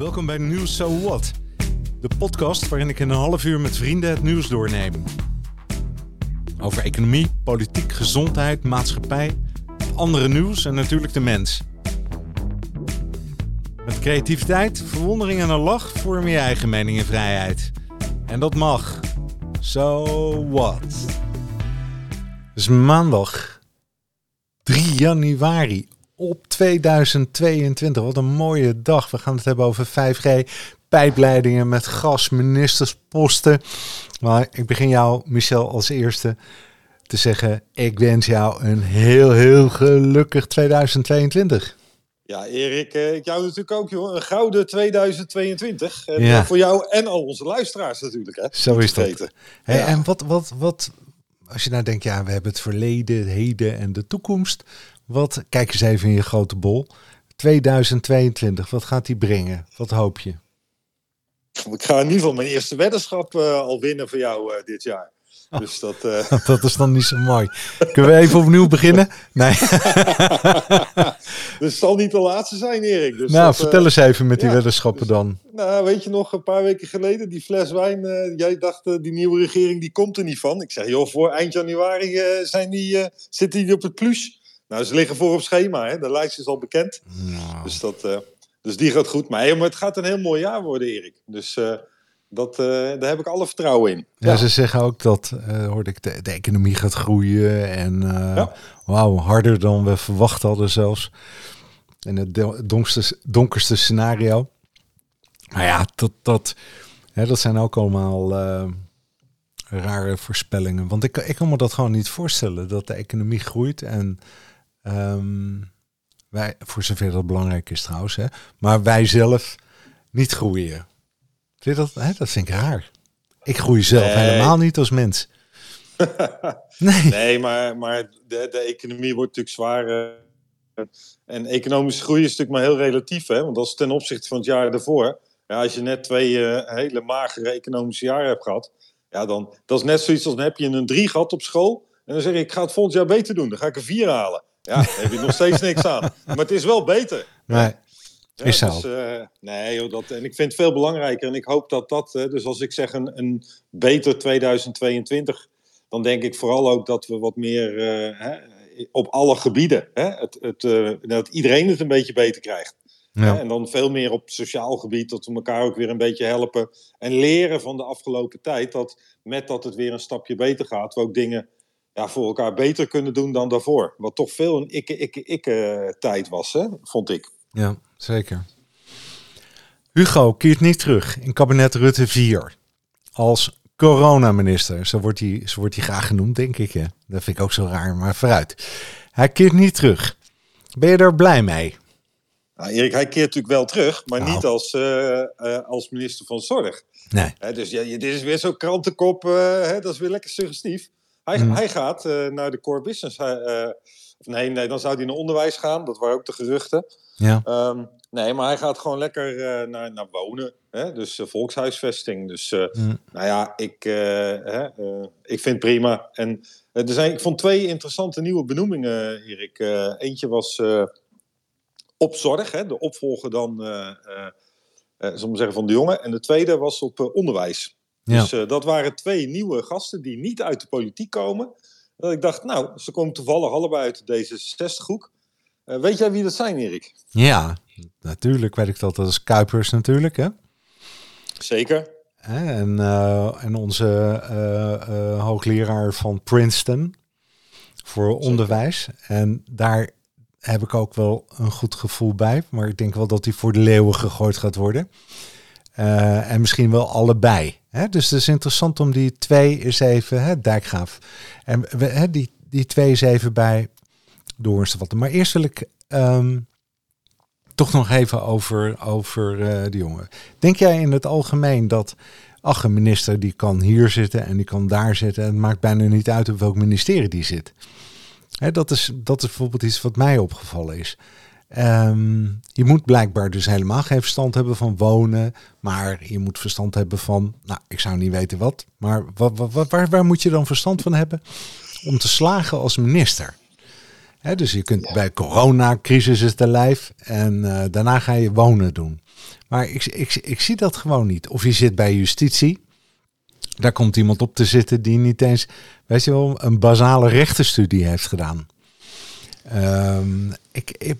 Welkom bij Nieuws So What, de podcast waarin ik in een half uur met vrienden het nieuws doorneem. Over economie, politiek, gezondheid, maatschappij, andere nieuws en natuurlijk de mens. Met creativiteit, verwondering en een lach vorm je eigen mening en vrijheid. En dat mag. So what? Het is maandag 3 januari op 2022. Wat een mooie dag. We gaan het hebben over 5G, pijpleidingen met gas, ministersposten. Maar ik begin jou, Michel, als eerste te zeggen: ik wens jou een heel, heel gelukkig 2022. Ja, Erik, eh, ik jou natuurlijk ook, joh. Een gouden 2022. En ja. voor jou en al onze luisteraars natuurlijk, hè. Zo is dat. Hey, ja. En wat, wat, wat, als je nou denkt, ja, we hebben het verleden, het heden en de toekomst. Wat, kijk eens even in je grote bol. 2022, wat gaat die brengen? Wat hoop je? Ik ga in ieder geval mijn eerste weddenschap uh, al winnen voor jou uh, dit jaar. Oh. Dus dat, uh... dat is dan niet zo mooi. Kunnen we even opnieuw beginnen? Nee. dus het zal niet de laatste zijn, Erik. Dus nou, dat, vertel eens even met die ja, weddenschappen dus, dan. Nou, weet je nog, een paar weken geleden, die fles wijn. jij dacht, die nieuwe regering die komt er niet van. Ik zeg, joh, voor eind januari zijn die, zitten die op het plus. Nou, ze liggen voor op schema, hè? de lijst is al bekend. Nou. Dus, dat, uh, dus die gaat goed. Maar, maar het gaat een heel mooi jaar worden, Erik. Dus uh, dat, uh, daar heb ik alle vertrouwen in. Ja, ja. ze zeggen ook dat, hoorde ik, de, de, economie gaat groeien. En ja. wauw, harder dan we verwacht hadden zelfs. In het donkerste, donkerste scenario. Maar ja, dat, dat, hè, dat zijn ook allemaal rare voorspellingen. Want ik, ik kan me dat gewoon niet voorstellen, dat de economie groeit en Um, wij, voor zover dat belangrijk is trouwens, hè, maar wij zelf niet groeien. Vind je dat, hè, dat vind ik raar. Ik groei zelf nee. helemaal niet als mens. nee. nee, maar, maar de, de economie wordt natuurlijk zwaar. Uh, en economische groei is natuurlijk maar heel relatief. Hè? Want dat is ten opzichte van het jaar daarvoor. Ja, als je net twee uh, hele magere economische jaren hebt gehad. Ja, dan dat is net zoiets als dan heb je een drie gehad op school. En dan zeg ik, ik ga het volgend jaar beter doen. Dan ga ik een vier halen. Ja, daar heb je nog steeds niks aan. Maar het is wel beter. Nee. Ja, is zo. Dus, uh, nee, joh, dat, en ik vind het veel belangrijker. En ik hoop dat dat, uh, dus als ik zeg een, een beter 2022, dan denk ik vooral ook dat we wat meer uh, hè, op alle gebieden, hè, het, het, dat iedereen het een beetje beter krijgt. Ja. En dan veel meer op sociaal gebied, dat we elkaar ook weer een beetje helpen. En leren van de afgelopen tijd, dat met dat het weer een stapje beter gaat, we ook dingen ja, voor elkaar beter kunnen doen dan daarvoor. Wat toch veel een ikke-ikke-ikke-tijd was, hè, vond ik. Ja, zeker. Hugo keert niet terug in kabinet Rutte 4 als coronaminister. Zo wordt hij, zo wordt hij graag genoemd, denk ik. Hè. Dat vind ik ook zo raar, maar vooruit. Hij keert niet terug. Ben je er blij mee? Nou, Erik, hij keert natuurlijk wel terug, maar nou. niet als, uh, uh, als minister van Zorg. Nee. Dus ja, dit is weer zo'n krantenkop, uh, hè, dat is weer lekker suggestief. Hij, hmm. hij gaat uh, naar de core business. Hij, uh, nee, nee, dan zou hij naar onderwijs gaan. Dat waren ook de geruchten. Ja. Um, nee, maar hij gaat gewoon lekker uh, naar, naar wonen. Hè? Dus volkshuisvesting. Dus hmm. nou ja, ik, hè, ik vind het prima. En er zijn, ik vond twee interessante nieuwe benoemingen, Erik. eentje was op zorg, hè? de opvolger dan, we zeggen, van de jongen. En de tweede was op onderwijs. Ja. Dus uh, dat waren twee nieuwe gasten die niet uit de politiek komen. Dat ik dacht, nou, ze komen toevallig allebei uit de D66-hoek. Uh, weet jij wie dat zijn, Erik? Ja, natuurlijk weet ik dat. Dat is Kuipers natuurlijk, hè? Zeker. En, uh, en onze hoogleraar van Princeton voor onderwijs. En daar heb ik ook wel een goed gevoel bij. Maar ik denk wel dat hij voor de leeuwen gegooid gaat worden. En misschien wel allebei. Dus het is interessant om die twee eens even, hè, Dijkgraaf, en die, die twee eens even bij door te vatten. Maar eerst wil ik um, toch nog even over, over uh, de jongen. Denk jij in het algemeen dat, ach, een minister die kan hier zitten en die kan daar zitten. En het maakt bijna niet uit op welk ministerie die zit. Dat, is, dat is bijvoorbeeld iets wat mij opgevallen is. Um, je moet blijkbaar dus helemaal geen verstand hebben van wonen, maar je moet verstand hebben van, nou, ik zou niet weten wat, maar wat, wat, waar, waar moet je dan verstand van hebben om te slagen als minister? He, dus je kunt ja. bij coronacrisis is te lijf en uh, daarna ga je wonen doen. Maar ik, ik, ik zie dat gewoon niet. Of je zit bij justitie. Daar komt iemand op te zitten die niet eens, weet je wel, een basale rechtenstudie heeft gedaan. Um, ik, ik,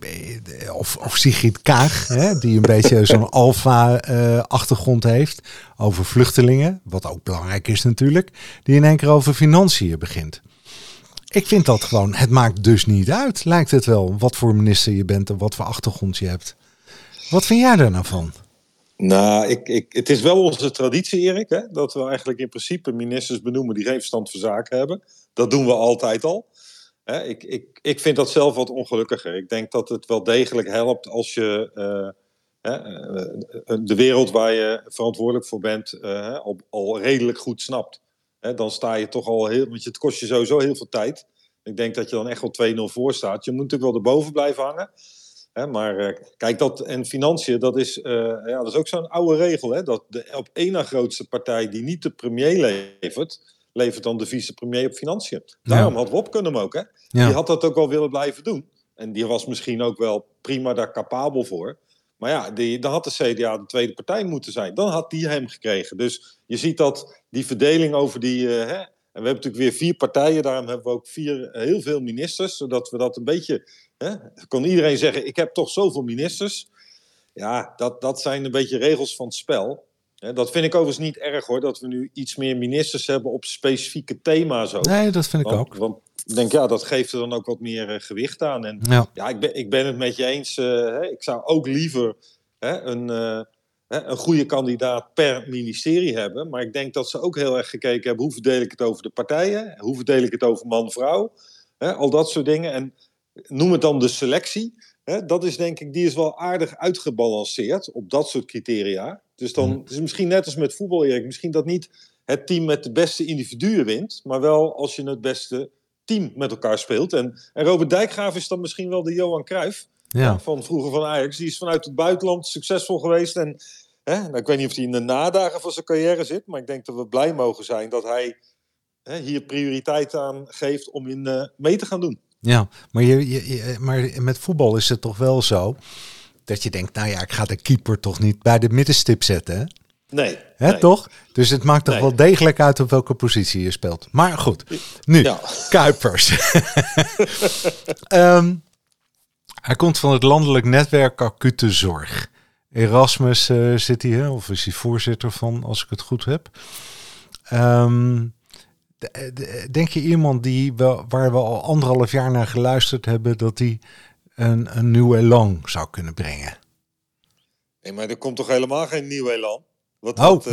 of, of Sigrid Kaag, hè, die een beetje zo'n alfa-achtergrond heeft over vluchtelingen, wat ook belangrijk is natuurlijk, die in één keer over financiën begint. Ik vind dat gewoon, het maakt dus niet uit, lijkt het wel, wat voor minister je bent en wat voor achtergrond je hebt. Wat vind jij daar nou van? Nou, ik, ik, het is wel onze traditie, Erik, hè, dat we eigenlijk in principe ministers benoemen die geen verstand van zaken hebben. Dat doen we altijd al. Hè, ik, ik, ik vind dat zelf wat ongelukkiger. Ik denk dat het wel degelijk helpt als je uh, de wereld waar je verantwoordelijk voor bent uh, al, al, redelijk goed snapt. Hè, dan sta je toch al heel, want het kost je sowieso heel veel tijd. Ik denk dat je dan echt wel 2-0 voor staat. Je moet natuurlijk wel erboven blijven hangen. Hè, maar kijk, dat en financiën, dat is, ja, dat is ook zo'n oude regel. Hè, dat de op één na grootste partij die niet de premier levert, levert dan de vicepremier op financiën. Daarom had Wop kunnen hem ook. Hè? Die had dat ook wel willen blijven doen. En die was misschien ook wel prima daar capabel voor. Maar ja, die, dan had de CDA de tweede partij moeten zijn. Dan had die hem gekregen. Dus je ziet dat die verdeling over die. Uh, hè, en we hebben natuurlijk weer vier partijen. Daarom hebben we ook vier, heel veel ministers. Zodat we dat een beetje. Hè, kon iedereen zeggen: Ik heb toch zoveel ministers. Ja, dat, dat zijn een beetje regels van het spel dat vind ik overigens niet erg hoor, dat we nu iets meer ministers hebben op specifieke thema's ook. Nee, dat vind ik ook. Want ik denk, ja, dat geeft er dan ook wat meer uh, gewicht aan. En ja, ik, ben, ik ben het met je eens. Uh, hè, ik zou ook liever hè, een, uh, een goede kandidaat per ministerie hebben. Maar ik denk dat ze ook heel erg gekeken hebben hoe verdeel ik het over de partijen, hoe verdeel ik het over man-vrouw, al dat soort dingen. En noem het dan de selectie. Hè, dat is denk ik, die is wel aardig uitgebalanceerd op dat soort criteria. Dus dan mm. is het misschien net als met voetbal, Erik. Misschien dat niet het team met de beste individuen wint. Maar wel als je het beste team met elkaar speelt. En, en Robert Dijkgraaf is dan misschien wel de Johan Cruijff. Ja. Van vroeger van Ajax. Die is vanuit het buitenland succesvol geweest. En hè, nou, ik weet niet of hij in de nadagen van zijn carrière zit. Maar ik denk dat we blij mogen zijn dat hij hè, hier prioriteit aan geeft om in uh, mee te gaan doen. Ja, maar, je, je, maar met voetbal is het toch wel zo dat je denkt, nou ja, ik ga de keeper toch niet bij de middenstip zetten. Hè? Nee. Hè, toch? Dus het maakt toch wel degelijk uit op welke positie je speelt. Maar goed, nu, ja. Kuipers. um, hij komt van het landelijk netwerk acute zorg. Erasmus uh, zit hij, of is hij voorzitter van, als ik het goed heb. Um, denk je iemand die we, waar we al anderhalf jaar naar geluisterd hebben, dat die een, een nieuw elan zou kunnen brengen. Nee, maar er komt toch helemaal geen nieuw elan? Wat, oh, wat, uh,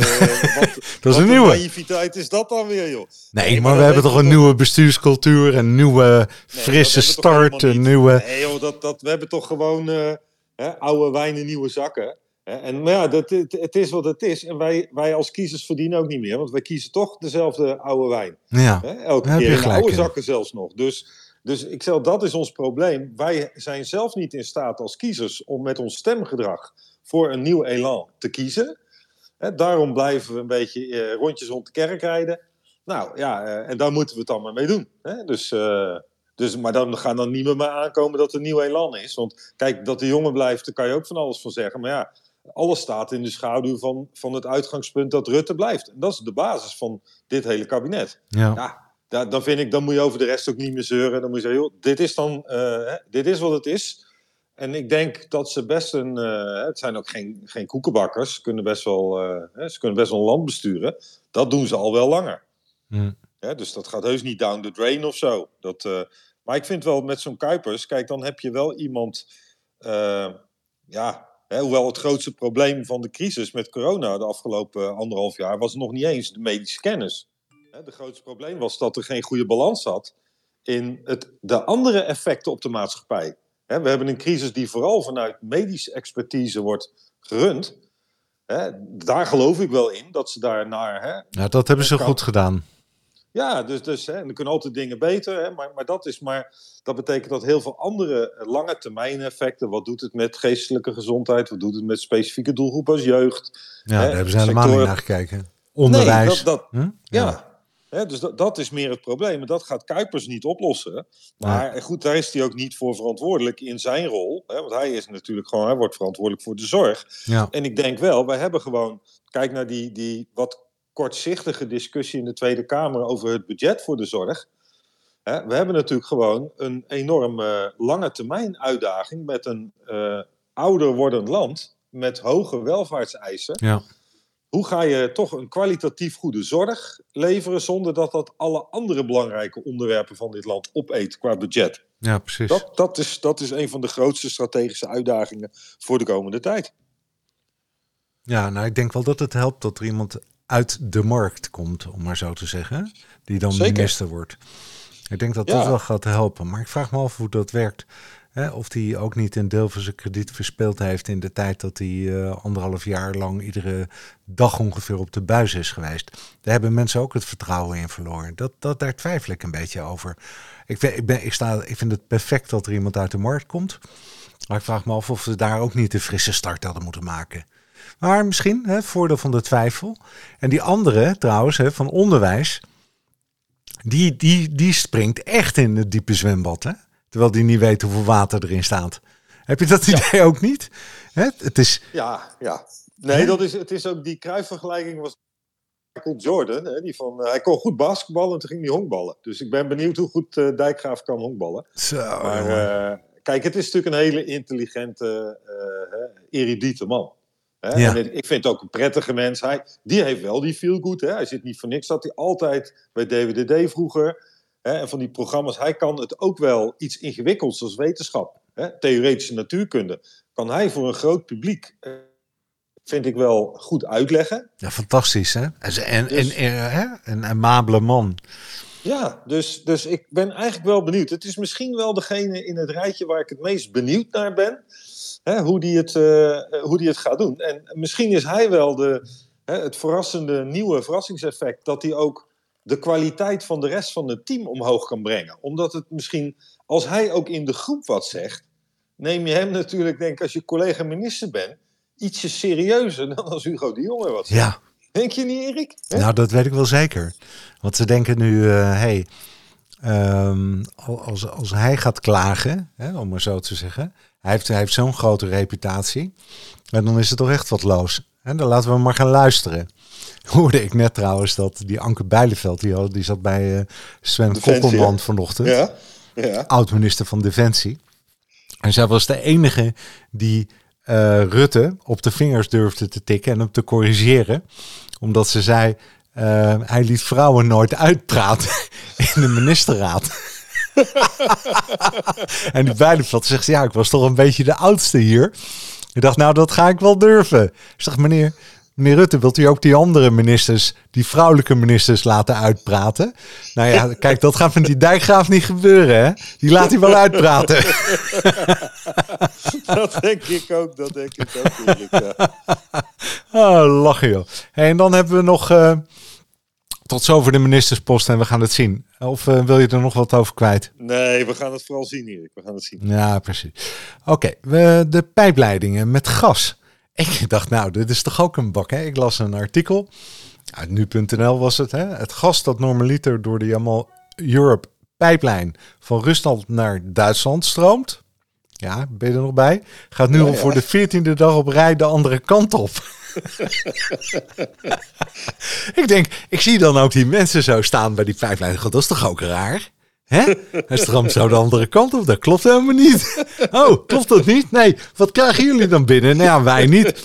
wat, dat is een nieuwe. naïviteit is dat dan weer, joh? Nee, maar, we hebben toch een nieuwe bestuurscultuur, een nieuwe frisse start, een nieuwe... Nee joh, dat, dat, we hebben toch gewoon uh, hè, oude wijnen, nieuwe zakken. En maar ja, dat, het, het, is wat het is. En wij, wij als kiezers verdienen ook niet meer, want wij kiezen toch dezelfde oude wijn. Ja, hè? elke keer oude zakken zelfs nog. Dus dus ik zeg, dat is ons probleem. Wij zijn zelf niet in staat als kiezers om met ons stemgedrag voor een nieuw elan te kiezen. daarom blijven we een beetje eh, rondjes rond de kerk rijden. Nou ja, eh, en daar moeten we het dan maar mee doen. Dus, uh, dus, maar dan gaan dan niet meer aankomen dat er een nieuw elan is. Want kijk, dat de jongen blijft, daar kan je ook van alles van zeggen. Maar ja, alles staat in de schaduw van, van het uitgangspunt dat Rutte blijft. En dat is de basis van dit hele kabinet. Ja. ja dan vind ik, dan moet je over de rest ook niet meer zeuren. Dan moet je zeggen, joh, dit is dan, uh, dit is wat het is. En ik denk dat ze best een, uh, het zijn ook geen, geen koekenbakkers, ze kunnen, best wel, uh, ze kunnen best wel een land besturen. Dat doen ze al wel langer. Hmm. dus dat gaat heus niet down the drain of zo. Dat, maar ik vind wel met zo'n Kuipers, kijk, dan heb je wel iemand, ja, hè, hoewel het grootste probleem van de crisis met corona de afgelopen anderhalf jaar was nog niet eens de medische kennis. Het grootste probleem was dat er geen goede balans zat in het, de andere effecten op de maatschappij. we hebben een crisis die vooral vanuit medische expertise wordt gerund. daar geloof ik wel in, dat ze daar naar... ja, dat hebben ze goed gedaan. Ja, dus, dus hè, er kunnen altijd dingen beter, hè, maar, maar, dat is maar dat betekent dat heel veel andere lange termijn effecten. Wat doet het met geestelijke gezondheid? Wat doet het met specifieke doelgroepen als jeugd? Ja, daar hebben ze helemaal niet naar gekeken. Onderwijs. Nee, dat, dat, hm? ja. Dus dat, dat is meer het probleem. En dat gaat Kuipers niet oplossen. Maar goed, daar is hij ook niet voor verantwoordelijk in zijn rol. Hè, want hij is natuurlijk gewoon, hij wordt verantwoordelijk voor de zorg. Ja. En ik denk wel, wij hebben gewoon, kijk naar die, die wat kortzichtige discussie in de Tweede Kamer over het budget voor de zorg. Hè, we hebben natuurlijk gewoon een enorme lange termijn uitdaging met een uh, ouder wordend land met hoge welvaartseisen. Ja hoe ga je toch een kwalitatief goede zorg leveren zonder dat dat alle andere belangrijke onderwerpen van dit land opeet qua budget? Ja, precies. Dat, dat, is, dat is een van de grootste strategische uitdagingen voor de komende tijd. Ja, nou, ik denk wel dat het helpt dat er iemand uit de markt komt, om maar zo te zeggen, die dan Zeker. minister wordt. Ik denk dat dat wel gaat helpen. Maar ik vraag me af hoe dat werkt. Hè, of hij ook niet een deel van zijn krediet verspeeld heeft in de tijd dat hij uh, anderhalf jaar lang iedere dag ongeveer op de buis is geweest. Daar hebben mensen ook het vertrouwen in verloren. Dat, dat, daar twijfel ik een beetje over. Ik, ik, ben, ik, sta, ik vind het perfect dat er iemand uit de markt komt. Maar ik vraag me af of ze daar ook niet een frisse start hadden moeten maken. Maar misschien, hè, voordeel van de twijfel. En die andere trouwens, hè, van onderwijs, die, die, die springt echt in het diepe zwembad. Hè? Terwijl die niet weet hoeveel water erin staat. Heb je dat idee ook niet? Hè? Het is... Ja, ja. Nee, dat is, het is ook die kruifvergelijking was Michael Jordan. Hè, die van, uh, hij kon goed basketballen en toen ging hij honkballen. Dus ik ben benieuwd hoe goed uh, Dijkgraaf kan honkballen. Zo, maar uh, kijk, het is natuurlijk een hele intelligente, erudite man. Hè? Ja. En ik vind het ook een prettige mens. Hij, die heeft wel die feel good. Hè? Hij zit niet voor niks. Dat hij altijd bij DWDD vroeger en van die programma's, hij kan het ook wel iets ingewikkelds als wetenschap, hè, theoretische natuurkunde, kan hij voor een groot publiek, eh, vind ik wel, goed uitleggen. Ja, fantastisch hè? En, dus, en, een amabele man. Ja, dus, dus ik ben eigenlijk wel benieuwd. Het is misschien wel degene in het rijtje waar ik het meest benieuwd naar ben. Hè, hoe, die het, uh, hoe die het gaat doen. En misschien is hij wel de, hè, het verrassende nieuwe verrassingseffect. Dat hij ook de kwaliteit van de rest van het team omhoog kan brengen. Omdat het misschien, als hij ook in de groep wat zegt, neem je hem natuurlijk, denk ik, als je collega-minister bent, ietsje serieuzer dan als Hugo de Jonge wat zegt. Ja. Denk je niet, Erik? Nou, dat weet ik wel zeker. Want ze denken nu, uh, hey, um, als, als hij gaat klagen, hè, om maar zo te zeggen, hij heeft, hij heeft zo'n grote reputatie, en dan is het toch echt wat los. En dan laten we maar gaan luisteren. Hoorde ik net trouwens dat die Anke Bijleveld, die, die zat bij uh, Sven Kokkelman vanochtend. Ja, ja. Oud-minister van Defensie. En zij was de enige die uh, Rutte op de vingers durfde te tikken en hem te corrigeren. Omdat ze zei, uh, hij liet vrouwen nooit uitpraten in de ministerraad. en die Bijleveld zegt, ja, ik was toch een beetje de oudste hier. Ik dacht, nou, dat ga ik wel durven. Ik zeg, meneer, meneer Rutte, wilt u ook die andere ministers, die vrouwelijke ministers, laten uitpraten? Nou ja, kijk, dat gaat met die dijkgraaf niet gebeuren, hè? Die laat hij wel uitpraten. dat denk ik ook, dat denk ik ook. Ja. Oh, lachen joh. Hey, en dan hebben we nog... Uh, tot zover de ministerspost en we gaan het zien. Of uh, wil je er nog wat over kwijt? Nee, we gaan het vooral zien, Erik. We gaan het zien. Ja, precies. Oké, okay, de pijpleidingen met gas. Ik dacht, nou, dit is toch ook een bak, hè? Ik las een artikel. Uit nu.nl was het, hè? Het gas dat normaliter door de Jamal Europe pijplijn van Rusland naar Duitsland stroomt. Ja, ben je er nog bij? Gaat nu al voor de veertiende dag op rij de andere kant op. ik denk, ik zie dan ook die mensen zo staan bij die pijplijn. Dat is toch ook raar? Hè? Hij stroomt zo de andere kant op. Dat klopt helemaal niet. Oh, klopt dat niet? Nee. Wat krijgen jullie dan binnen? Nou ja, wij niet.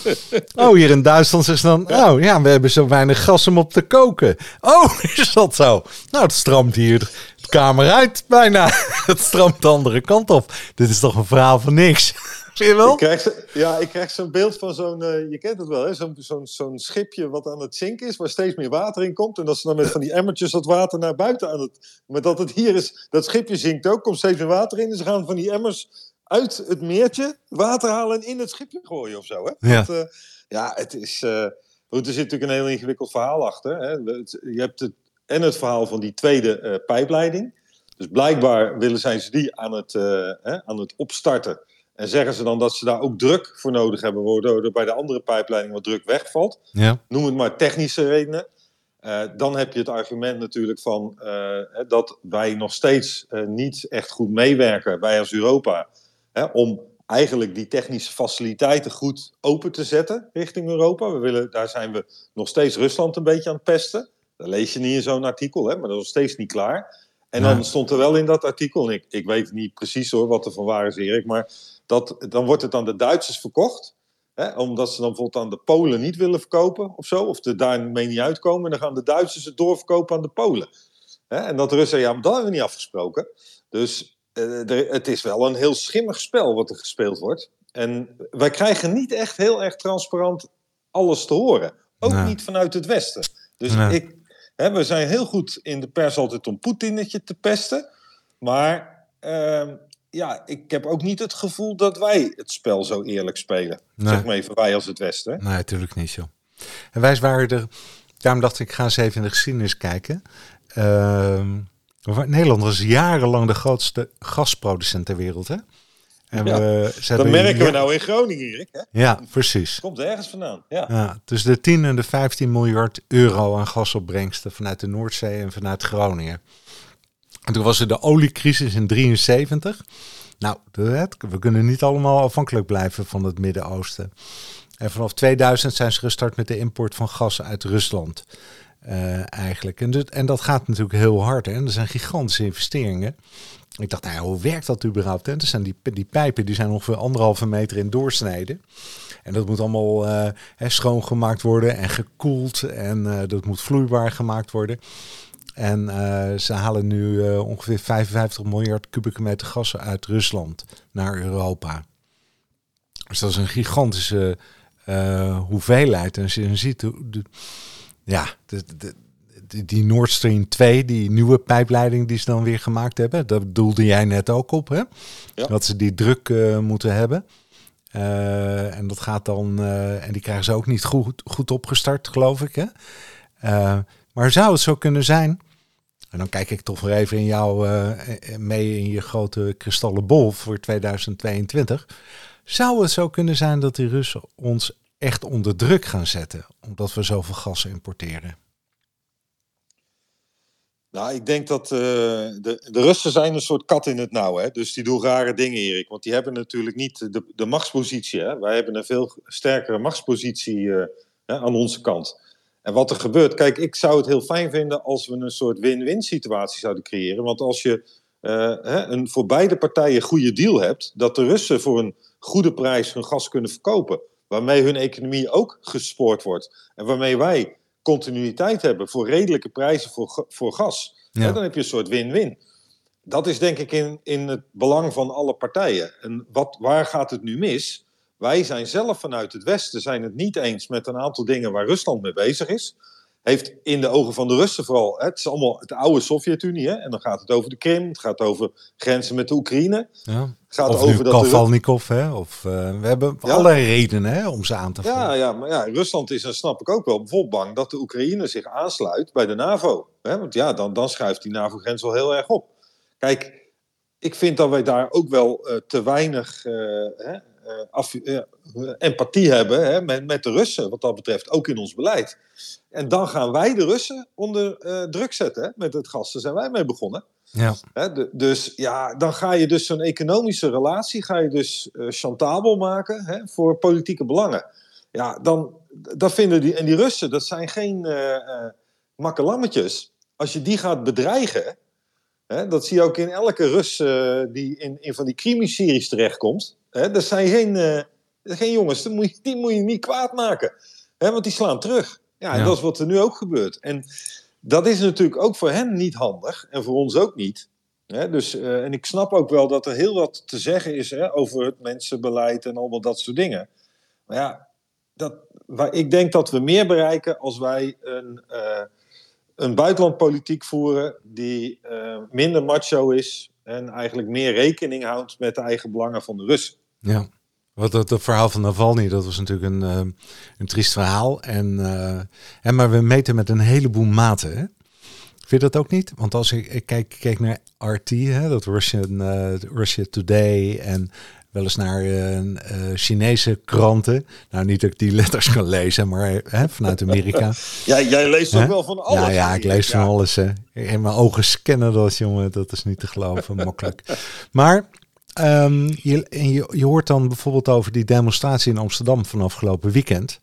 Oh, hier in Duitsland is dan... Oh ja, we hebben zo weinig gas om op te koken. Oh, is dat zo? Nou, het stroomt hier de kamer uit bijna. Het stroomt de andere kant op. Dit is toch een verhaal van niks. Zie je wel? Ik krijg, ja, ik krijg zo'n beeld van zo'n, uh, je kent het wel, zo'n zo'n zo'n schipje wat aan het zinken is, waar steeds meer water in komt. En dat ze dan met van die emmertjes dat water naar buiten aan het... Maar dat het hier is, dat schipje zinkt ook, komt steeds meer water in. En ze gaan van die emmers uit het meertje water halen en in het schipje gooien of zo. Hè? Ja. Uh, ja, het is... Uh, goed, er zit natuurlijk een heel ingewikkeld verhaal achter. Hè? Je hebt het, en het verhaal van die tweede pijpleiding. Dus blijkbaar willen zijn ze die aan het, aan het opstarten en zeggen ze dan dat ze daar ook druk voor nodig hebben, waardoor bij de andere pijpleiding wat druk wegvalt. Ja. Noem het maar technische redenen. dan heb je het argument natuurlijk van dat wij nog steeds niet echt goed meewerken, wij als Europa, om eigenlijk die technische faciliteiten goed open te zetten richting Europa. We willen, daar zijn we nog steeds Rusland een beetje aan het pesten. Dat lees je niet in zo'n artikel, hè, maar dat is nog steeds niet klaar. En dan stond er wel in dat artikel, en ik, ik weet niet precies hoor wat er van waar is, Erik, maar dat, dan wordt het aan de Duitsers verkocht. Hè, omdat ze dan bijvoorbeeld aan de Polen niet willen verkopen of zo, of er daarmee niet uitkomen. En dan gaan de Duitsers het doorverkopen aan de Polen. Hè, en dat Russen, ja, maar dat hebben we niet afgesproken. Dus uh, het is wel een heel schimmig spel wat er gespeeld wordt. En wij krijgen niet echt heel erg transparant alles te horen. Ook niet vanuit het Westen. Dus ik, hè, we zijn heel goed in de pers altijd om Poetinetje te pesten. Maar uh, ja, ik heb ook niet het gevoel dat wij het spel zo eerlijk spelen. Zeg maar even wij als het Westen. Nee, natuurlijk niet zo. En wij waren er, daarom dacht ik, ik ga eens even in de geschiedenis kijken. Uh, Nederland was jarenlang de grootste gasproducent ter wereld, hè? En we, dat merken we nou in Groningen, Erik. Hè? Ja, precies. Komt ergens vandaan. Ja. ja. tussen de 10 en de 15 miljard euro aan gasopbrengsten vanuit de Noordzee en vanuit Groningen. En toen was er de oliecrisis in 73. Nou, we kunnen niet allemaal afhankelijk blijven van het Midden-Oosten. En vanaf 2000 zijn ze gestart met de import van gas uit Rusland. Uh, eigenlijk. En, dat gaat natuurlijk heel hard. Hè? En er zijn gigantische investeringen. Ik dacht, nou hoe werkt dat überhaupt? En zijn die, die pijpen die zijn ongeveer anderhalve meter in doorsneden. En dat moet allemaal uh, schoongemaakt worden en gekoeld. En uh, dat moet vloeibaar gemaakt worden. En ze halen nu ongeveer 55 miljard kubieke meter gas uit Rusland naar Europa. Dus dat is een gigantische hoeveelheid. En je ziet, de, ja, de, die Nord Stream 2, die nieuwe pijpleiding die ze dan weer gemaakt hebben, dat doelde jij net ook op, hè? Dat ze die druk moeten hebben. En dat gaat dan, en die krijgen ze ook niet goed, goed opgestart, geloof ik. Hè? Maar zou het zo kunnen zijn, en dan kijk ik toch weer even in jou mee in je grote kristallen bol voor 2022. Zou het zo kunnen zijn dat die Russen ons echt onder druk gaan zetten, omdat we zoveel gas importeren? Nou, ik denk dat de, de Russen zijn een soort kat in het nauw. Hè? Dus die doen rare dingen, Erik. Want die hebben natuurlijk niet de, de machtspositie. Hè? Wij hebben een veel sterkere machtspositie aan onze kant. En wat er gebeurt, kijk, ik zou het heel fijn vinden als we een soort win-win situatie zouden creëren. Want als je uh, hè, een voor beide partijen goede deal hebt, dat de Russen voor een goede prijs hun gas kunnen verkopen, waarmee hun economie ook gespoord wordt en waarmee wij continuïteit hebben voor redelijke prijzen voor, voor gas. dan heb je een soort win-win. Dat is denk ik in, in het belang van alle partijen. En wat, waar gaat het nu mis? Wij zijn zelf vanuit het Westen zijn het niet eens met een aantal dingen waar Rusland mee bezig is heeft in de ogen van de Russen vooral. Hè, het is allemaal de oude Sovjet-Unie. En dan gaat het over de Krim, het gaat over grenzen met de Oekraïne. Ja. gaat of over dat Kavalnikov, hè? Of, uh, we hebben ja. allerlei redenen hè, om ze aan te vallen. Ja, ja, maar ja, Rusland is, en snap ik ook wel, bijvoorbeeld bang dat de Oekraïne zich aansluit bij de NAVO. Hè? Want ja, dan, dan schuift die NAVO-grens wel heel erg op. Kijk, ik vind dat wij daar ook wel uh, te weinig uh, hè, uh, empathie hebben hè, met, met de Russen, wat dat betreft, ook in ons beleid. En dan gaan wij de Russen onder uh, druk zetten hè, met het gas. Daar zijn wij mee begonnen. Ja. Hè, de, dus ja, dan ga je dus zo'n economische relatie ga je dus chantabel maken hè, voor politieke belangen. Ja, dan dat vinden die, en die Russen, dat zijn geen uh, makkelammetjes. Als je die gaat bedreigen, hè, dat zie je ook in elke Rus die in, in van die crimiseries terechtkomt. Hè, dat zijn geen, geen jongens, die moet, je, die moet je niet kwaad maken. Hè, want die slaan terug. Ja, en dat is wat er nu ook gebeurt. En dat is natuurlijk ook voor hen niet handig en voor ons ook niet. dus, uh, en ik snap ook wel dat er heel wat te zeggen is hè, over het mensenbeleid en allemaal dat soort dingen. Maar ja, dat, waar, ik denk dat we meer bereiken als wij een, uh, een buitenlandpolitiek voeren die uh, minder macho is en eigenlijk meer rekening houdt met de eigen belangen van de Russen. Ja. Wat het, verhaal van Navalny, dat was natuurlijk een, uh, een triest verhaal. En, uh, en, maar we meten met een heleboel maten. Hè? Vind je dat ook niet? Want als ik, ik kijk, kijk naar RT, hè, dat Russian, uh, Russia Today. En wel eens naar Chinese kranten. Nou, niet dat ik die letters kan lezen, maar hè, vanuit Amerika. ja, jij leest ook wel van alles. Ja, ja ik lees van alles. Hè. In mijn ogen scannen dat, jongen. Dat is niet te geloven, makkelijk. Maar um, je, je, je, hoort dan bijvoorbeeld over die demonstratie in Amsterdam van afgelopen weekend.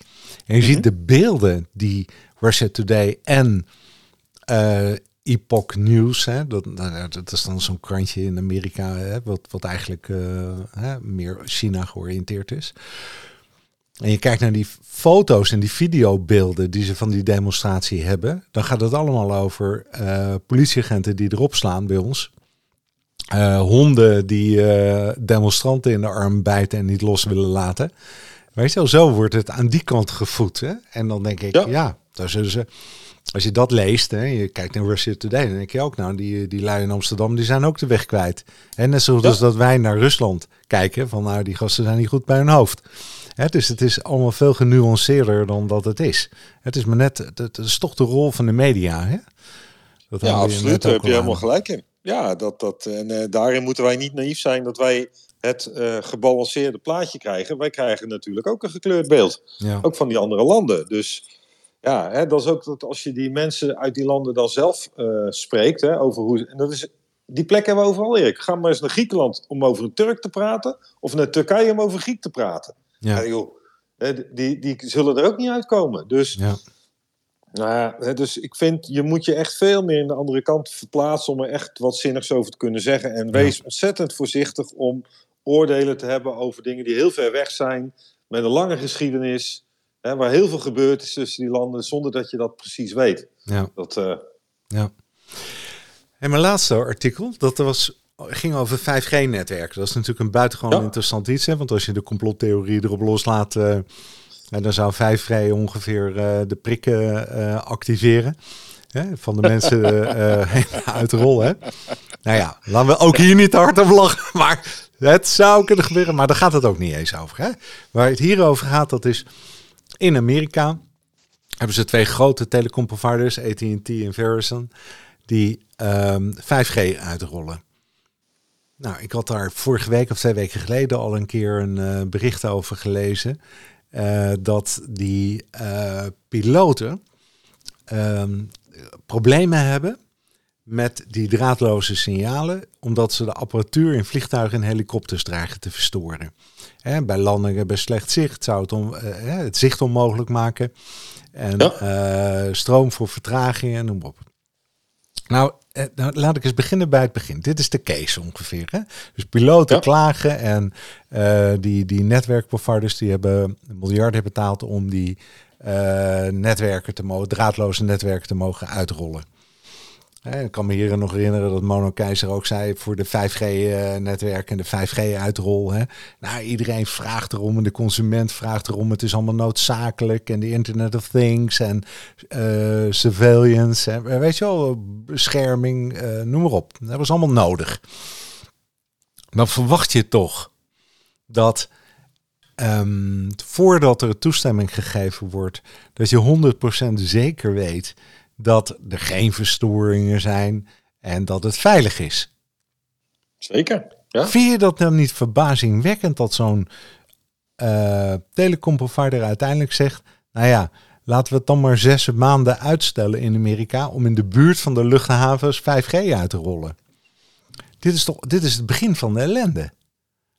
En je ziet mhm. de beelden die Russia Today en uh, Epoch News, hè, dat, nou dat is dan zo'n krantje in Amerika, hè, wat, wat eigenlijk uh, hè, meer China georiënteerd is. En je kijkt naar die foto's en die videobeelden die ze van die demonstratie hebben, dan gaat het allemaal over uh, politieagenten die erop slaan bij ons. Uh, honden die demonstranten in de arm bijten en niet los willen laten. Weet je wel, zo wordt het aan die kant gevoed. Hè? En dan denk ik, ja, ja daar zullen ze als je dat leest, hè, je kijkt naar Russia Today, dan denk je ook, nou, die, die lui in Amsterdam, die zijn ook de weg kwijt. En net zoals dat wij naar Rusland kijken, van nou, die gasten zijn niet goed bij hun hoofd. Hè, dus het is allemaal veel genuanceerder dan dat het is. Het is maar net, het, is toch de rol van de media. Hè? Dat ja, absoluut, daar heb je helemaal gelijk in. Ja, dat, dat, en uh, daarin moeten wij niet naïef zijn dat wij het uh, gebalanceerde plaatje krijgen. Wij krijgen natuurlijk ook een gekleurd beeld. Ja. Ook van die andere landen. Dus ja, hè, dat is ook dat als je die mensen uit die landen dan zelf uh, spreekt, hè, over hoe. En dat is, die plek hebben we overal, Erik. Ga maar eens naar Griekenland om over een Turk te praten, of naar Turkije om over Griek te praten. Ja. joh, die, die zullen er ook niet uitkomen. Dus, ja. Nou, dus ik vind, je moet je echt veel meer in de andere kant verplaatsen om er echt wat zinnigs over te kunnen zeggen. En wees ontzettend voorzichtig om oordelen te hebben over dingen die heel ver weg zijn, met een lange geschiedenis. Hè, waar heel veel gebeurd is tussen die landen zonder dat je dat precies weet. Ja. Dat, uh... ja. En mijn laatste artikel, dat was, ging over 5G-netwerken. Dat is natuurlijk een buitengewoon interessant iets. Hè? Want als je de complottheorie erop loslaat, uh, dan zou 5G ongeveer uh, de prikken activeren. Hè? Van de mensen uit de rol. Hè? Nou ja, laten we ook hier niet te hard op lachen. Maar het zou kunnen gebeuren. Maar daar gaat het ook niet eens over. Hè? Waar het hier over gaat, dat is in Amerika hebben ze twee grote telecomproviders, AT&T en Verizon, die 5G ehm, uitrollen. Nou, ik had daar vorige week of twee weken geleden al een keer een uh, bericht over gelezen. Uh, dat die uh, piloten ehm, problemen hebben met die draadloze signalen, omdat ze de apparatuur in vliegtuigen en helikopters dreigen te verstoren. Hè, bij landingen bij slecht zicht zou het om, uh, het zicht onmogelijk maken. En ja. stroom voor vertraging en noem op. Nou, eh, nou, laat ik eens beginnen bij het begin. Dit is de case ongeveer. Hè? Dus piloten klagen en uh, die, die netwerkproviders die hebben miljarden betaald om die netwerken te mogen, draadloze netwerken te mogen uitrollen ik kan me hier nog herinneren dat Mono Keizer ook zei voor de 5G-netwerken en de 5G-uitrol. Nou, iedereen vraagt erom en de consument vraagt erom. Het is allemaal noodzakelijk en de Internet of Things en uh, surveillance. En, weet je wel, bescherming, noem maar op. Dat was allemaal nodig. Dan verwacht je toch dat um, voordat er toestemming gegeven wordt, dat je 100% zeker weet dat er geen verstoringen zijn en dat het veilig is. Zeker. Ja. Vind je dat dan niet verbazingwekkend dat zo'n uh, telecomprovider uiteindelijk zegt, nou ja, laten we het dan maar zes maanden uitstellen in Amerika om in de buurt van de luchthavens 5G uit te rollen. Dit is toch, dit is het begin van de ellende,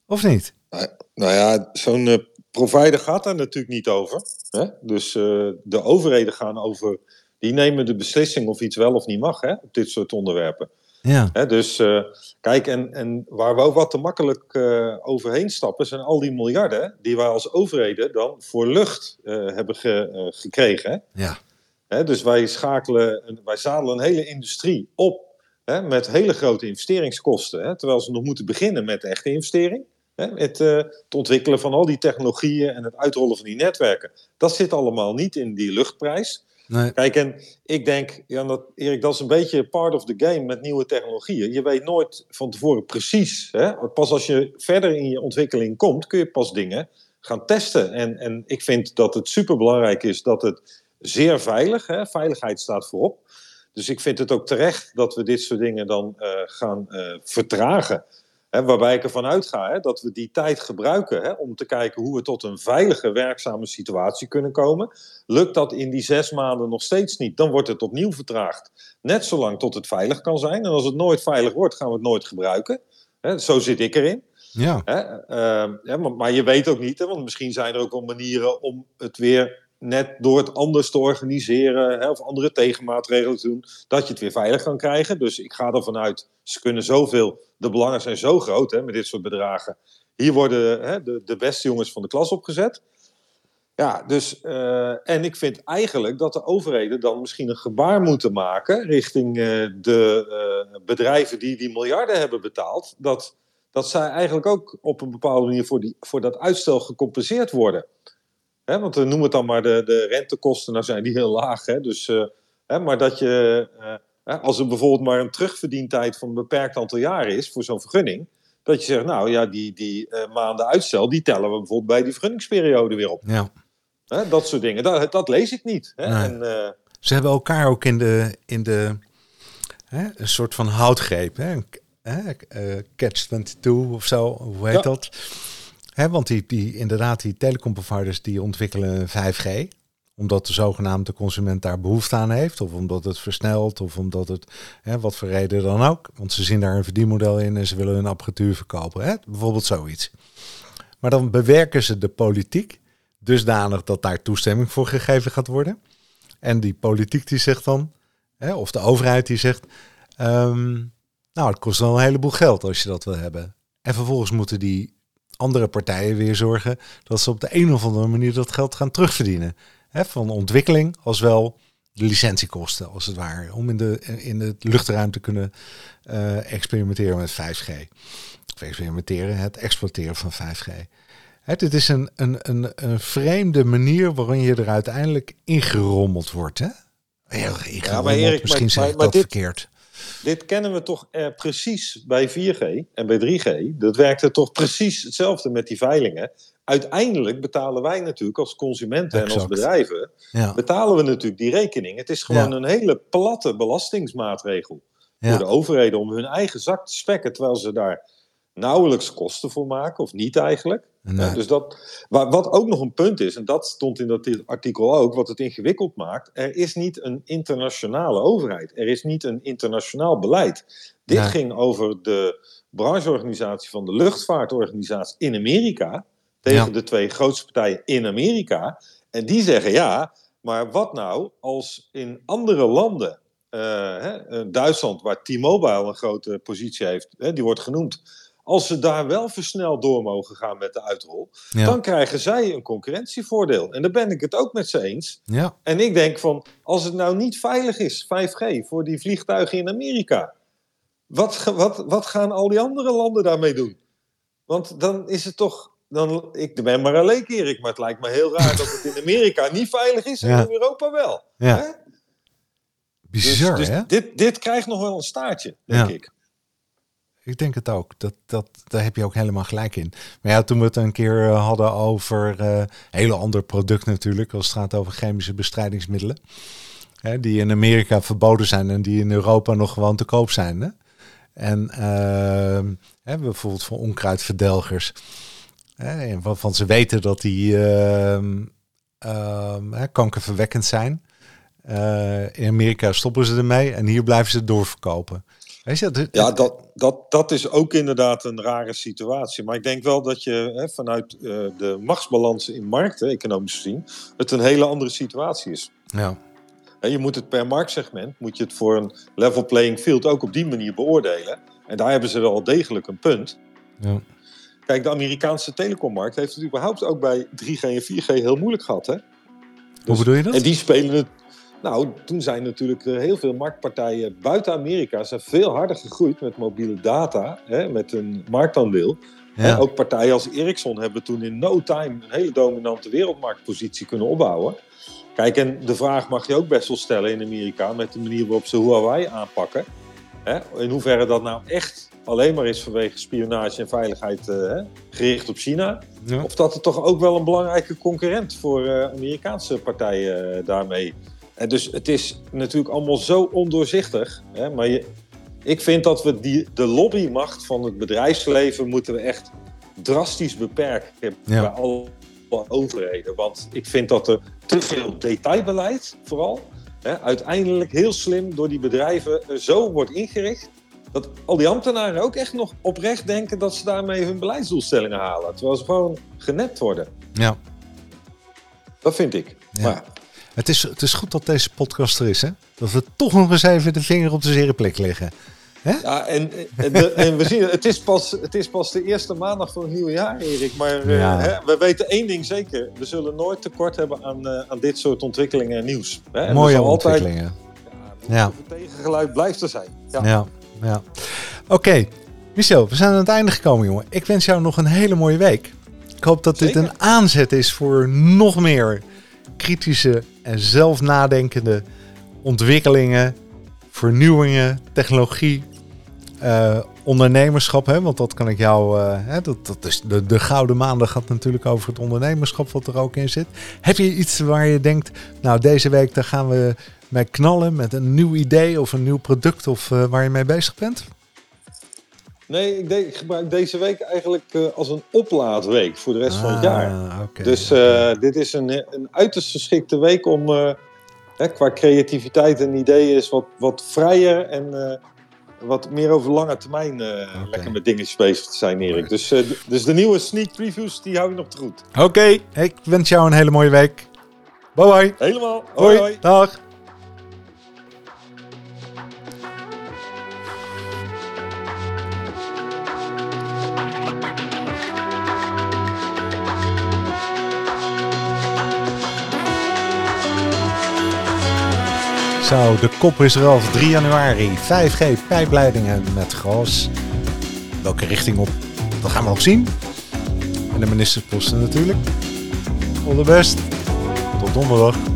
of niet? Nou, nou ja, zo'n uh, provider gaat daar natuurlijk niet over. Hè? Dus uh, de overheden gaan over die nemen de beslissing of iets wel of niet mag hè, op dit soort onderwerpen. Ja. Hè, dus uh, kijk, en, en waar we ook wat te makkelijk uh, overheen stappen, zijn al die miljarden die wij als overheden dan voor lucht uh, hebben ge, gekregen. Hè? Ja. Hè, dus wij schakelen, wij zadelen een hele industrie op hè, met hele grote investeringskosten. Hè, terwijl ze nog moeten beginnen met de echte investering. Hè, het, het ontwikkelen van al die technologieën en het uitrollen van die netwerken. Dat zit allemaal niet in die luchtprijs. Nee. Kijk, en ik denk, ja, dat, Erik, dat is een beetje part of the game met nieuwe technologieën. Je weet nooit van tevoren precies. Hè? Pas als je verder in je ontwikkeling komt, kun je pas dingen gaan testen. En, en ik vind dat het superbelangrijk is dat het zeer veilig, hè? veiligheid staat voorop. Dus ik vind het ook terecht dat we dit soort dingen dan uh, gaan uh, vertragen. Hè, waarbij ik ervan uitga hè, dat we die tijd gebruiken hè, om te kijken hoe we tot een veilige, werkzame situatie kunnen komen. Lukt dat in die zes maanden nog steeds niet, dan wordt het opnieuw vertraagd. Net zolang tot het veilig kan zijn. En als het nooit veilig wordt, gaan we het nooit gebruiken. Hè, zo zit ik erin. Ja. Hè, ehm, ja, maar, maar, je weet ook niet, hè, want misschien zijn er ook wel manieren om het weer net door het anders te organiseren hè, of andere tegenmaatregelen te doen, dat je het weer veilig kan krijgen. Dus ik ga ervan uit, ze kunnen zoveel, de belangen zijn zo groot hè, met dit soort bedragen. Hier worden hè, de, de beste jongens van de klas opgezet. Ja, dus, uh, en ik vind eigenlijk dat de overheden dan misschien een gebaar moeten maken richting uh, de uh, bedrijven die die miljarden hebben betaald. Dat, dat zij eigenlijk ook op een bepaalde manier voor, die, voor dat uitstel gecompenseerd worden. Hè, want we noemen het dan maar de, de rentekosten, nou zijn die heel laag. Hè, dus, hè, maar dat je, als er bijvoorbeeld maar een terugverdientijd van een beperkt aantal jaren is voor zo'n vergunning. Dat je zegt, nou ja, die, die maanden uitstel, die tellen we bijvoorbeeld bij die vergunningsperiode weer op. Ja. Hè, dat soort dingen, dat, dat lees ik niet. Hè? Nee. En, Ze hebben elkaar ook in de, in de hè, een soort van houtgreep. Hè? Hè? Catch 22 of zo, hoe heet Ja. dat? Hè, want die, die, inderdaad, die telecomproviders die ontwikkelen 5G omdat de zogenaamde consument daar behoefte aan heeft, of omdat het versnelt, of omdat het, wat voor reden dan ook. Want ze zien daar een verdienmodel in en ze willen hun apparatuur verkopen. Hè? Bijvoorbeeld zoiets. Maar dan bewerken ze de politiek dusdanig dat daar toestemming voor gegeven gaat worden. En die politiek die zegt dan, of de overheid die zegt, ehm, nou het kost wel een heleboel geld als je dat wil hebben. En vervolgens moeten die andere partijen weer zorgen dat ze op de een of andere manier dat geld gaan terugverdienen. Hè, van ontwikkeling als wel de licentiekosten als het ware. Om in de, in de luchtruim te kunnen uh, experimenteren met 5G. Of experimenteren, het exploiteren van 5G. Het, dit is een, een, een, een, vreemde manier waarin je er uiteindelijk ingerommeld wordt. Hè? Heel ingerommeld, ja, maar Erik, misschien maar, zeg ik dat dit, verkeerd. Dit kennen we toch eh, precies bij 4G en bij 3G. Dat werkte toch precies hetzelfde met die veilingen. Uiteindelijk betalen wij natuurlijk als consumenten exact. en als bedrijven... Ja. betalen we natuurlijk die rekening. Het is gewoon ja. een hele platte belastingsmaatregel. Voor de overheden om hun eigen zak te spekken... terwijl ze daar nauwelijks kosten voor maken, of niet eigenlijk. Nee. Ja, dus dat, wat ook nog een punt is, en dat stond in dat artikel ook, wat het ingewikkeld maakt, er is niet een internationale overheid. Er is niet een internationaal beleid. Dit nee. ging over de brancheorganisatie van de luchtvaartorganisatie in Amerika, tegen ja. de twee grootste partijen in Amerika. En die zeggen ja, maar wat nou als in andere landen, uh, hè, Duitsland, waar T-Mobile een grote positie heeft, hè, die wordt genoemd, als ze daar wel versneld door mogen gaan met de uitrol, ja. dan krijgen zij een concurrentievoordeel. En daar ben ik het ook met ze eens. Ja. En ik denk van, als het nou niet veilig is, 5G, voor die vliegtuigen in Amerika, wat, wat, wat gaan al die andere landen daarmee doen? Want dan is het toch, dan, ik ben maar alleen Erik, maar het lijkt me heel raar dat het in Amerika niet veilig is en Ja. in Europa wel. Ja. Hè? Bizar, dus, dus hè? dit, dit krijgt nog wel een staartje, denk Ja. ik. Ik denk het ook. Dat, dat, daar heb je ook helemaal gelijk in. Maar ja, toen we het een keer eh, hadden over eh, een hele ander product natuurlijk, als het gaat over chemische bestrijdingsmiddelen. Hè, die in Amerika verboden zijn en die in Europa nog gewoon te koop zijn. Hè? En uh, hè, bijvoorbeeld voor onkruidverdelgers. Hè, waarvan ze weten dat die uh, uh, kankerverwekkend zijn. Uh, in Amerika stoppen ze ermee en hier blijven ze doorverkopen. Weet je, dit, Ja, dat, dat, dat is ook inderdaad een rare situatie. Maar ik denk wel dat je hè, vanuit uh, de machtsbalans in markten, economisch gezien, het een hele andere situatie is. Ja. En je moet het per marktsegment, moet je het voor een level playing field ook op die manier beoordelen. En daar hebben ze wel degelijk een punt. Ja. Kijk, de Amerikaanse telecommarkt heeft het überhaupt ook bij 3G en 4G heel moeilijk gehad. Hè? Hoe bedoel je dat? En die spelen het. Nou, toen zijn natuurlijk eh, heel veel marktpartijen buiten Amerika zijn veel harder gegroeid met mobiele data, hè, met een marktaandeel. Ja. En ook partijen als Ericsson hebben toen in no time een hele dominante wereldmarktpositie kunnen opbouwen. Kijk, en de vraag mag je ook best wel stellen in Amerika met de manier waarop ze Huawei aanpakken. Hè, in hoeverre dat nou echt alleen maar is vanwege spionage en veiligheid uh, hè, gericht op China. Ja. Of dat het toch ook wel een belangrijke concurrent voor uh, Amerikaanse partijen daarmee. En dus het is natuurlijk allemaal zo ondoorzichtig. Hè, maar je, ik vind dat we die, de lobbymacht van het bedrijfsleven moeten we echt drastisch beperken bij alle overheden. Want ik vind dat er te veel detailbeleid, vooral, hè, uiteindelijk heel slim door die bedrijven zo wordt ingericht. Dat al die ambtenaren ook echt nog oprecht denken dat ze daarmee hun beleidsdoelstellingen halen. Terwijl ze gewoon genept worden. Ja. Dat vind ik. Ja. Maar, het is, het is goed dat deze podcast er is, hè? Dat we toch nog eens even de vinger op de zere plek leggen. Hè? Ja, en, en, en, we zien, het is, pas, het is pas de eerste maandag van het nieuwe jaar, Erik. Maar eh, hè, we weten één ding zeker. We zullen nooit tekort hebben aan, uh, aan dit soort ontwikkelingen en nieuws. Hè? Mooie ontwikkelingen. Altijd, ja, ja. Het tegengeluid blijft er zijn. Ja, ja. ja. Oké, Michel, we zijn aan het einde gekomen, jongen. Ik wens jou nog een hele mooie week. Ik hoop dat dit een aanzet is voor nog meer kritische en zelf nadenkende ontwikkelingen, vernieuwingen, technologie, uh, ondernemerschap. Hè? Want dat kan ik jou. Uh, hè, dat, dat is de, de Gouden Maandag gaat natuurlijk over het ondernemerschap, wat er ook in zit. Heb je iets waar je denkt, nou, deze week daar gaan we mee knallen met een nieuw idee of een nieuw product of uh, waar je mee bezig bent? Nee, ik, ik, gebruik deze week eigenlijk uh, als een oplaadweek voor de rest ah, van het jaar. Okay, dus uh, dit is een, een uiterst geschikte week om uh, hè, qua creativiteit en ideeën is wat, wat vrijer en wat meer over lange termijn okay. lekker met dingetjes bezig te zijn, Erik. Dus, dus de nieuwe sneak previews, die hou je nog te goed. Oké, ik wens jou een hele mooie week. Bye bye. Helemaal. hoi. hoi. Dag. Zo, de kop is eraf. 3 januari. 5G pijpleidingen met gas. Welke richting op? Dat gaan we nog zien. En de ministersposten natuurlijk. All the best. Tot donderdag.